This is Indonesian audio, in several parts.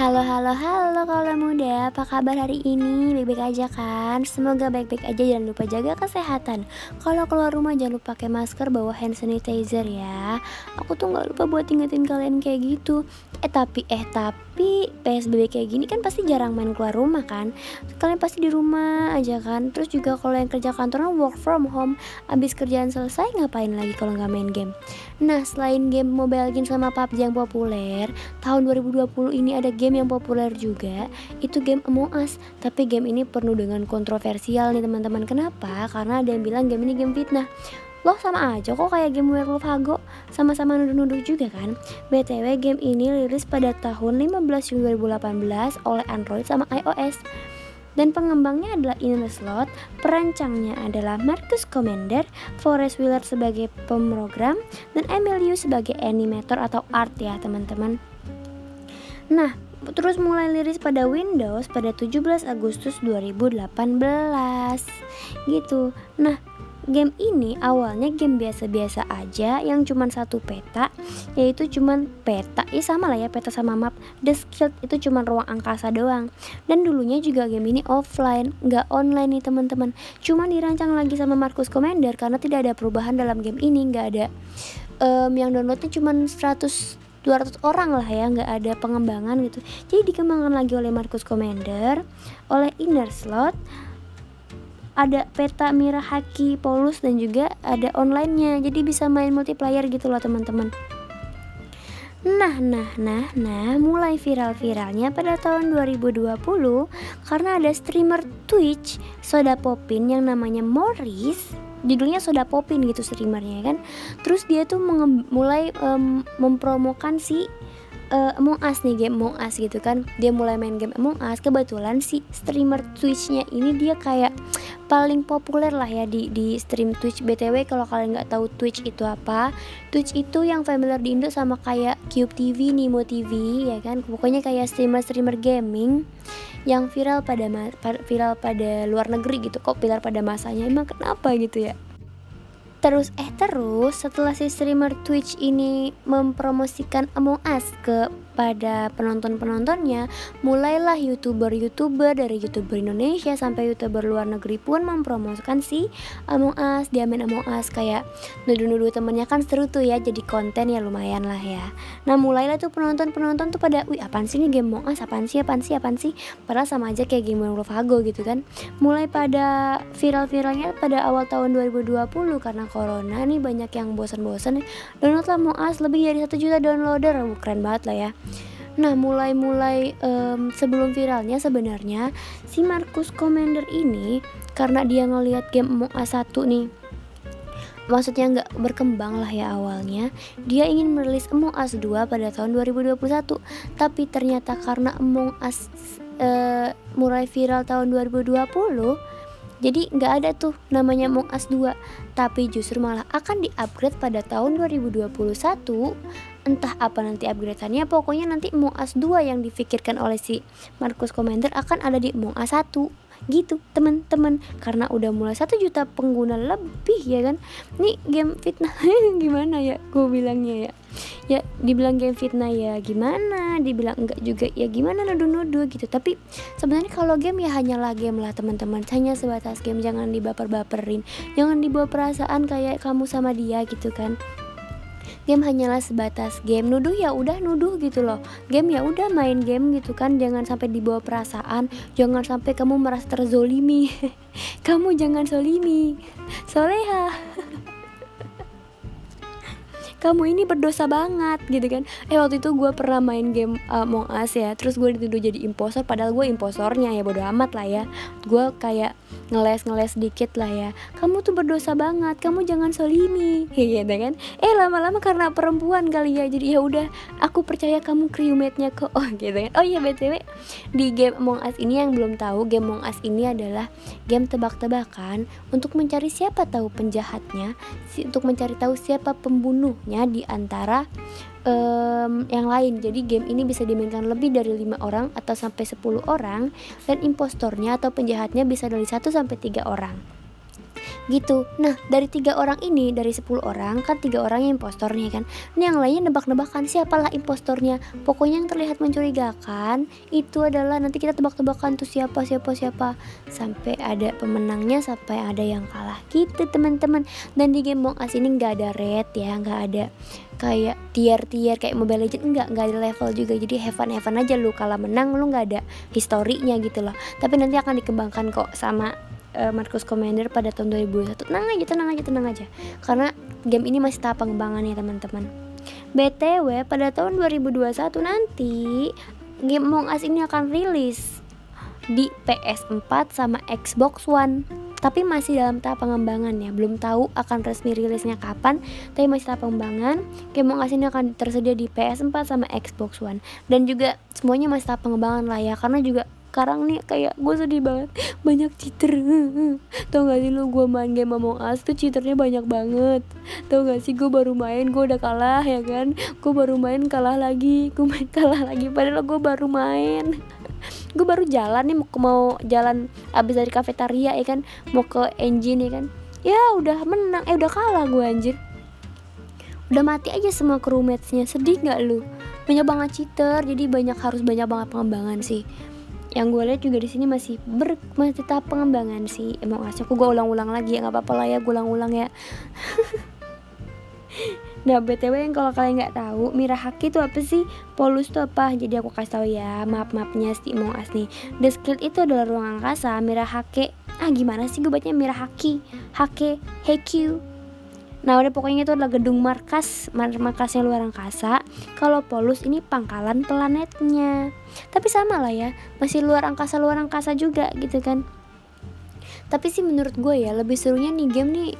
Halo halo halo kalau muda. Apa kabar hari ini? Baik-baik aja kan? Semoga baik-baik aja. Jangan lupa jaga kesehatan. Kalau keluar rumah jangan lupa pakai masker Bawa hand sanitizer ya. Aku tuh gak lupa buat ingetin kalian kayak gitu. Eh tapi eh tapi PSBB kayak gini kan pasti jarang main keluar rumah kan. Kalian pasti di rumah aja kan. Terus juga kalau yang kerja kantoran work from home Abis kerjaan selesai ngapain lagi kalau nggak main game? Nah selain game Mobile Legends sama PUBG yang populer Tahun 2020 ini ada game game yang populer juga. Itu game Among Us. Tapi game ini penuh dengan kontroversial nih teman-teman. Kenapa? Karena ada yang bilang game ini game fitnah Loh sama aja kok kayak game Werewolf Hago. Sama-sama nuduh-nuduh juga kan. BTW game ini rilis pada tahun 15 Juli 2018 oleh Android sama iOS. Dan pengembangnya adalah Inner Slot, perancangnya adalah Marcus Commander, Forest Wheeler sebagai pemrogram, dan Emilio sebagai animator atau art ya teman-teman. Nah, terus mulai liris pada Windows pada 17 Agustus 2018 gitu. Nah game ini awalnya game biasa-biasa aja yang cuma satu peta yaitu cuma peta ya sama lah ya peta sama map. The Skill itu cuma ruang angkasa doang. Dan dulunya juga game ini offline nggak online nih teman-teman. Cuma dirancang lagi sama Marcus Commander karena tidak ada perubahan dalam game ini nggak ada. Um, yang downloadnya cuma 100 200 orang lah ya nggak ada pengembangan gitu. Jadi dikembangkan lagi oleh Marcus Commander oleh Inner Slot ada peta Mira Haki Paulus dan juga ada onlinenya. Jadi bisa main multiplayer gitu loh teman-teman. Nah, nah, nah, nah, mulai viral-viralnya pada tahun 2020 karena ada streamer Twitch Soda Popin yang namanya Morris. Judulnya Soda Popin gitu streamernya kan? Terus dia tuh mulai um, mempromokan si uh, Among Us nih game Among Us gitu kan? Dia mulai main game Among Us. Kebetulan si streamer Twitchnya ini dia kayak paling populer lah ya di di stream Twitch. Btw kalau kalian nggak tahu Twitch itu apa Twitch itu yang familiar di Indo sama kayak Cube TV, Nimo TV ya kan? Pokoknya kayak streamer streamer gaming yang viral pada viral pada luar negeri gitu kok viral pada masanya. Emang kenapa gitu ya? Terus eh terus setelah si streamer Twitch ini mempromosikan Among Us ke pada penonton-penontonnya, mulailah youtuber-youtuber dari youtuber Indonesia sampai youtuber luar negeri pun mempromosikan si Among Us, dia main Among Us. Kayak nuduh-nuduh temennya kan seru tuh ya, jadi konten ya lumayan lah ya. Nah mulailah tuh penonton-penonton tuh pada, wih apaan sih ini game Among Us, apaan sih, apaan sih, apaan sih, padahal sama aja kayak game Werewolf Hago gitu kan. Mulai pada viral-viralnya pada awal tahun 2020 karena corona nih banyak yang bosan-bosan download lah Among Us lebih dari satu juta downloader, keren banget lah ya. Nah, mulai-mulai um, sebelum viralnya sebenarnya si Marcus Commander ini karena dia ngelihat game Among Us 1 nih maksudnya nggak berkembang lah ya awalnya dia ingin merilis Among Us 2 pada tahun 2021 tapi ternyata karena Among Us uh, mulai viral tahun 2020 jadi nggak ada tuh namanya Among Us 2 tapi justru malah akan di-upgrade pada tahun 2021 entah apa nanti upgradeannya pokoknya nanti Us 2 yang difikirkan oleh si Marcus Commander akan ada di Us 1 gitu teman-teman. Karena udah mulai satu juta pengguna lebih ya kan? Nih game fitnah gimana ya? Gue bilangnya ya. Ya dibilang game fitnah ya gimana? Dibilang enggak juga ya gimana? Nuduh-nuduh gitu. Tapi sebenarnya kalau game ya hanyalah game lah teman-teman. Hanya sebatas game. Jangan dibaper-baperin. Jangan dibawa perasaan kayak kamu sama dia gitu kan game hanyalah sebatas game. Nuduh ya udah nuduh gitu loh. Game ya udah main game gitu kan. Jangan sampai dibawa perasaan. Jangan sampai kamu merasa terzolimi. Kamu jangan solimi soleha kamu ini berdosa banget gitu kan. Eh waktu itu gue pernah main game uh, Among Us ya terus gue dituduh jadi impostor padahal gue imposornya ya bodo amat lah ya. Gue kayak ngeles-ngeles dikit lah ya. Kamu tuh berdosa banget kamu jangan solimi gitu kan. Eh lama-lama karena perempuan kali ya jadi ya udah aku percaya kamu crewmate-nya kok. Oh gitu kan. Oh iya btw di game Among Us ini yang belum tahu game Among Us ini adalah game tebak-tebakan untuk mencari siapa tahu penjahatnya untuk mencari tahu siapa pembunuhnya di antara um, yang lain. Jadi game ini bisa dimainkan lebih dari lima orang atau sampai 10 orang dan impostornya atau penjahatnya bisa dari 1 sampai 3 orang. Gitu. Nah dari tiga orang ini dari 10 orang kan tiga orang yang impostor nih kan? Ini yang lainnya nebak-nebakan. Siapalah impostornya? Pokoknya yang terlihat mencurigakan itu adalah nanti kita tebak-tebakan tuh siapa siapa siapa. Sampai ada pemenangnya sampai ada yang kalah. Gitu teman-teman. Dan di game Among Us ini nggak ada red ya nggak ada kayak tier-tier kayak Mobile Legends. Enggak nggak ada level juga. Jadi have fun aja. Lu kalah menang lu nggak ada historinya gitu loh. Tapi nanti akan dikembangkan kok sama uh, Marcus Commander pada tahun 2021 tenang aja tenang aja tenang aja. Karena game ini masih tahap pengembangan ya teman-teman. BTW pada tahun 2021 nanti game Among Us ini akan rilis di PS4 sama Xbox One. Tapi masih dalam tahap pengembangan ya. Belum tahu akan resmi rilisnya kapan tapi masih tahap pengembangan. Game Among Us ini akan tersedia di PS4 sama Xbox One. Dan juga semuanya masih tahap pengembangan lah ya. Karena juga sekarang nih kayak gue sedih banget. Banyak cheater. Tau gak sih lu gue main game Among Us tuh cheaternya banyak banget. Tau gak sih gue baru main gue udah kalah ya kan? Gue baru main kalah lagi. Gue main kalah lagi. Padahal gue baru main. Gue baru jalan nih mau mau jalan abis dari kafetaria ya kan? Mau ke engine ya kan? Ya udah menang. Eh udah kalah gue anjir. Udah mati aja semua crewmatesnya. Sedih nggak lu? Banyak banget cheater. Jadi banyak harus banyak banget pengembangan sih yang gue lihat juga di sini masih ber masih tahap pengembangan sih emang asli aku gue ulang-ulang lagi ya nggak apa-apa lah ya gue ulang-ulang ya Nah btw yang kalau kalian nggak tahu Mirahaki itu apa sih? Polus itu apa? Jadi aku kasih tahu ya map-mapnya si Among Us nih. The Skill itu adalah ruang angkasa. Mirahake ah gimana sih gue bacanya Mirahaki, Hake, Heikyu, Nah udah pokoknya itu adalah gedung markas Markasnya luar angkasa Kalau Polus ini pangkalan planetnya Tapi sama lah ya Masih luar angkasa luar angkasa juga gitu kan Tapi sih menurut gue ya Lebih serunya nih game nih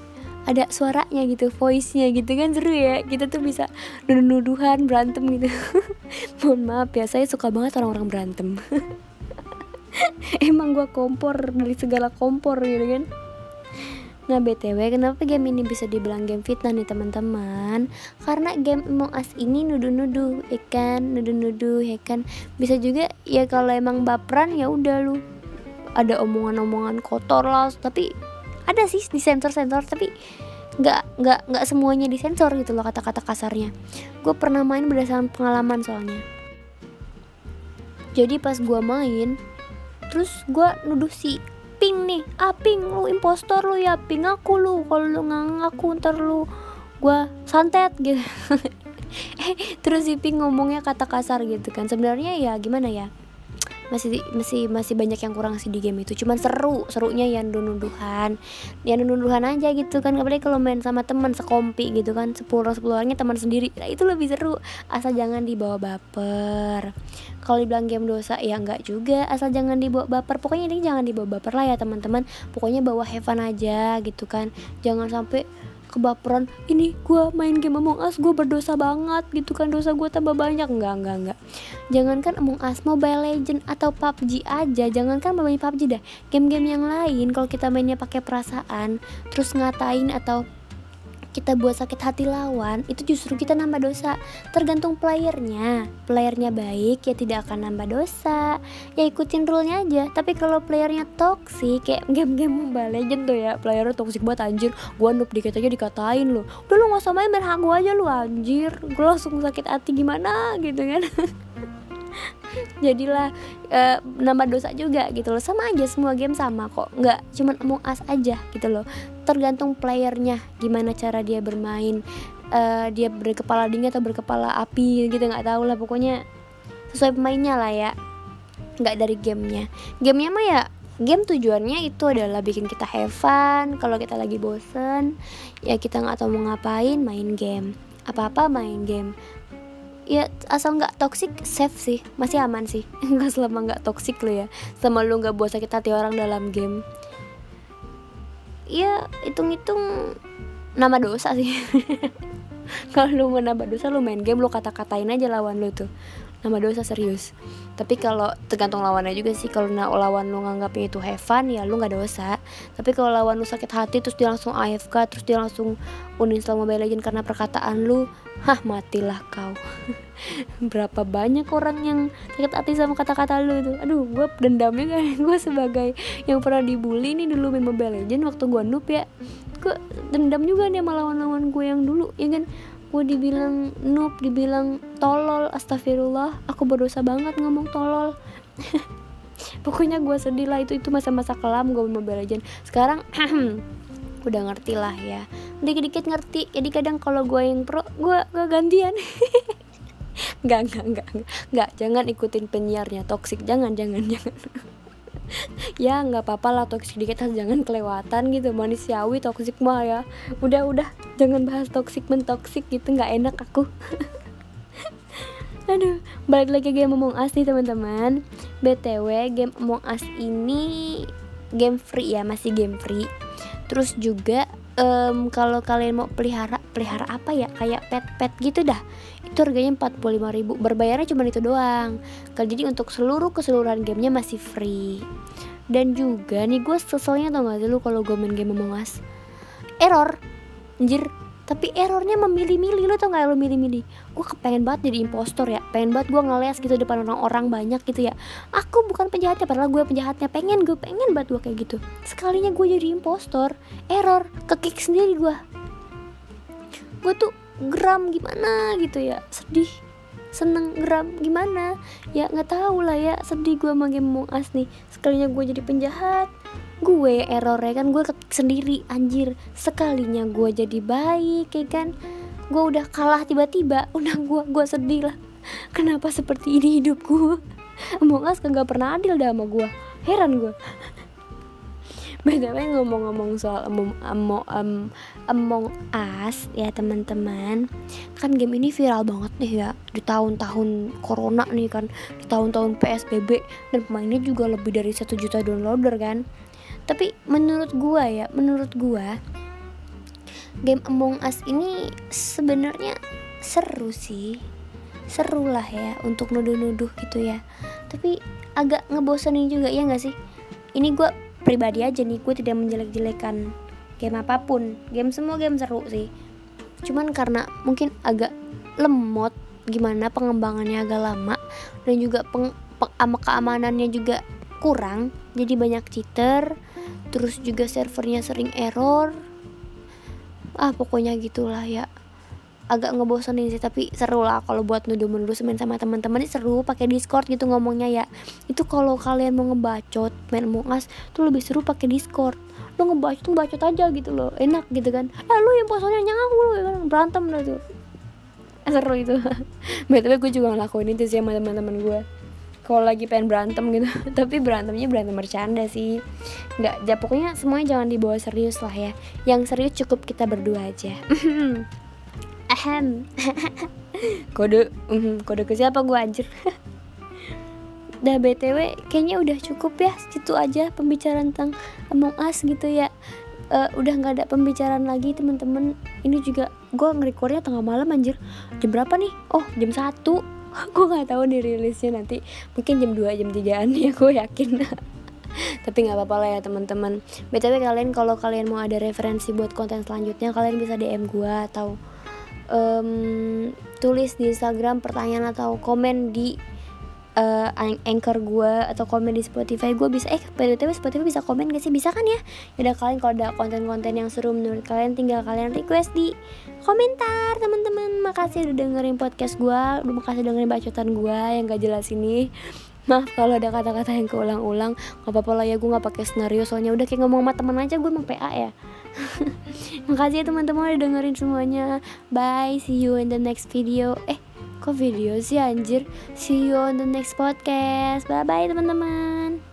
ada suaranya gitu, voice-nya gitu kan seru ya. Kita tuh bisa nuduh-nuduhan, berantem gitu. Mohon maaf ya, saya suka banget orang-orang berantem. Emang gue kompor dari segala kompor gitu kan. Nah BTW kenapa game ini bisa dibilang game fitnah nih teman-teman? Karena game Among Us ini nuduh-nuduh ya kan? Nuduh-nuduh ya kan? Bisa juga ya kalau emang baperan ya udah lu. Ada omongan-omongan kotor lah Tapi ada sih di sensor-sensor Tapi nggak nggak nggak semuanya disensor gitu loh kata-kata kasarnya. Gue pernah main berdasarkan pengalaman soalnya. Jadi pas gue main terus gue nuduh si ping nih. Ah ping lu impostor lu ya ping. Aku lu kalau lu nggak ngaku ntar lu gua santet gitu. Eh terus si ping ngomongnya kata kasar gitu kan. Sebenarnya ya gimana ya masih masih masih banyak yang kurang sih di game itu. Cuman seru serunya ya nuduhan ya nuduhan aja gitu kan. Apalagi kalau main sama teman sekompi gitu kan. Sepuluh sepuluh orangnya teman sendiri. Nah, itu lebih seru. Asal jangan dibawa baper. Kalau dibilang game dosa ya enggak juga. Asal jangan dibawa baper. Pokoknya ini jangan dibawa baper lah ya teman-teman. Pokoknya bawa heaven aja gitu kan. Jangan sampai kebaperan ini gue main game Among Us gue berdosa banget gitu kan dosa gue tambah banyak. Enggak enggak enggak. Jangankan Among Us Mobile Legend atau PUBG aja jangankan main PUBG dah game-game yang lain kalau kita mainnya pakai perasaan terus ngatain atau kita buat sakit hati lawan itu justru kita nambah dosa. Tergantung playernya. Playernya baik ya tidak akan nambah dosa. Ya ikutin rule-nya aja. Tapi kalau playernya toxic kayak game-game Mobile Legend tuh ya playernya toxic banget anjir. Gua noob dikit aja dikatain lo udah lu gak usah main main gua aja lu anjir. Gua langsung sakit hati gimana gitu kan jadilah uh, nambah dosa juga gitu loh. Sama aja semua game sama kok. Nggak cuman Among Us aja gitu loh. Tergantung playernya gimana cara dia bermain. Uh, dia berkepala dingin atau berkepala api gitu nggak tahu lah. Pokoknya sesuai pemainnya lah ya. Nggak dari gamenya. Gamenya mah ya game tujuannya itu adalah bikin kita have fun. Kalau kita lagi bosen ya kita nggak tahu mau ngapain main game. Apa apa main game ya asal nggak toxic safe sih. Masih aman sih. Nggak selama nggak toxic lo ya. Sama lu nggak buat sakit hati orang dalam game. Ya hitung-hitung nama dosa sih. Kalau lu mau nambah dosa lu main game lu kata-katain aja lawan lu tuh nama dosa serius. Tapi kalau tergantung lawannya juga sih. Kalau lawan lu nganggapnya itu have fun ya lu nggak dosa. Tapi kalau lawan lu sakit hati terus dia langsung AFK terus dia langsung uninstall Mobile Legend karena perkataan lu hah matilah kau. Berapa banyak orang yang sakit hati sama kata-kata lu itu. Aduh gue dendamnya kan gue sebagai yang pernah dibully nih dulu main Mobile Legend waktu gue noob ya. Gue dendam juga nih sama lawan-lawan gue yang dulu ya kan gue dibilang noob dibilang tolol astagfirullah. Aku berdosa banget ngomong tolol. Pokoknya gue sedih lah itu itu masa-masa kelam gue Mobile Legend sekarang udah ngerti lah ya. Dikit-dikit ngerti jadi kadang kalau gue yang pro gue gue gantian. Nggak nggak nggak. Nggak jangan ikutin penyiarnya toxic. Jangan jangan jangan ya nggak apa-apa lah toksik dikit jangan kelewatan gitu. Manusiawi toksik mah ya. Udah udah. Jangan bahas toksik mentoksik gitu nggak enak aku. Aduh balik lagi game Among Us nih teman-teman. Btw game Among Us ini game free ya masih game free. Terus juga um, kalau kalian mau pelihara pelihara apa ya? Kayak pet pet gitu dah. Itu harganya 45.000 berbayarnya cuma itu doang. Jadi untuk seluruh keseluruhan gamenya masih free. Dan juga nih gue seselnya tau gak sih lu kalau gue main game Us? Error. Anjir. Tapi errornya memilih-milih. Lu tau gak lu milih-milih? Gue kepengen banget jadi impostor ya. Pengen banget gue ngeles gitu depan orang-orang banyak gitu ya. Aku bukan penjahatnya padahal gue penjahatnya. Pengen gue pengen banget gue kayak gitu. Sekalinya gue jadi impostor. Error. Kekik sendiri gue gue tuh geram gimana gitu ya. Sedih seneng geram gimana? Ya nggak tahu lah ya sedih gue sama game Among Us nih. Sekalinya gue jadi penjahat gue error ya kan gue sendiri anjir. Sekalinya gue jadi baik ya kan? Gue udah kalah tiba-tiba udah gue gue sedih lah. Kenapa seperti ini hidup gue Among Us kan gak pernah adil dah sama gue heran gue btw ngomong-ngomong soal Among, Among, um, Among Us ya teman-teman kan game ini viral banget nih ya. Di tahun-tahun corona nih kan. Di tahun-tahun psbb dan pemainnya juga lebih dari satu juta downloader kan. Tapi menurut gua ya menurut gua game Among Us ini sebenarnya seru sih. Seru lah ya untuk nuduh-nuduh gitu ya. Tapi agak ngebosenin juga ya nggak sih? Ini gue pribadi aja nih gue tidak menjelek-jelekan game apa pun. Game semua game seru sih. Cuman karena mungkin agak lemot gimana pengembangannya agak lama dan juga peng, peng, keamanannya juga kurang jadi banyak cheater terus juga servernya sering error. Ah pokoknya gitulah ya agak ngebosenin sih tapi seru lah kalau buat nuduh-nuduh main sama teman-teman. Seru pakai Discord gitu ngomongnya ya. Itu kalau kalian mau ngebacot main Among Us tuh lebih seru pakai Discord. Lo ngebacot tuh aja gitu loh enak gitu kan. Eh lu yang posnya nyawa lu ya kan? Berantem lah tuh. Seru itu. Btw gue juga ngelakuin itu sih sama teman-teman gue kalau lagi pengen berantem gitu. Tapi berantemnya berantem bercanda sih. Nggak ya pokoknya semuanya jangan dibawa serius lah ya. Yang serius cukup kita berdua aja ahem. Kode um, kode ke siapa gue anjir? Dah BTW kayaknya udah cukup ya Situ aja pembicaraan tentang Among Us gitu ya. Uh, Udah gak ada pembicaraan lagi teman-teman. Ini juga gue ngerekornya tengah malam anjir. Jam berapa nih? Oh jam 1 Gue gak tahu dirilisnya nanti. Mungkin jam 2 jam 3an ya gue yakin. Tapi nggak apa-apa lah ya teman-teman. Btw kalian kalau kalian mau ada referensi buat konten selanjutnya kalian bisa dm gue atau um, tulis di Instagram pertanyaan atau komen di uh, anchor gue atau komen di Spotify gue bisa. Eh btw Spotify bisa komen gak sih? Bisa kan ya? Udah kalian kalau ada konten-konten yang seru menurut kalian tinggal kalian request di komentar teman-teman. Makasih udah dengerin podcast gue udah makasih dengerin bacotan gue yang gak jelas ini. Maaf kalau ada kata-kata yang keulang-ulang. Nggak apa-apa lah ya gue nggak pakai skenario. Soalnya udah kayak ngomong sama teman aja gue mau PA ya makasih ya teman-teman udah dengerin semuanya. Bye see you in the next video. Eh kok video sih anjir? See you on the next podcast. Bye bye teman-teman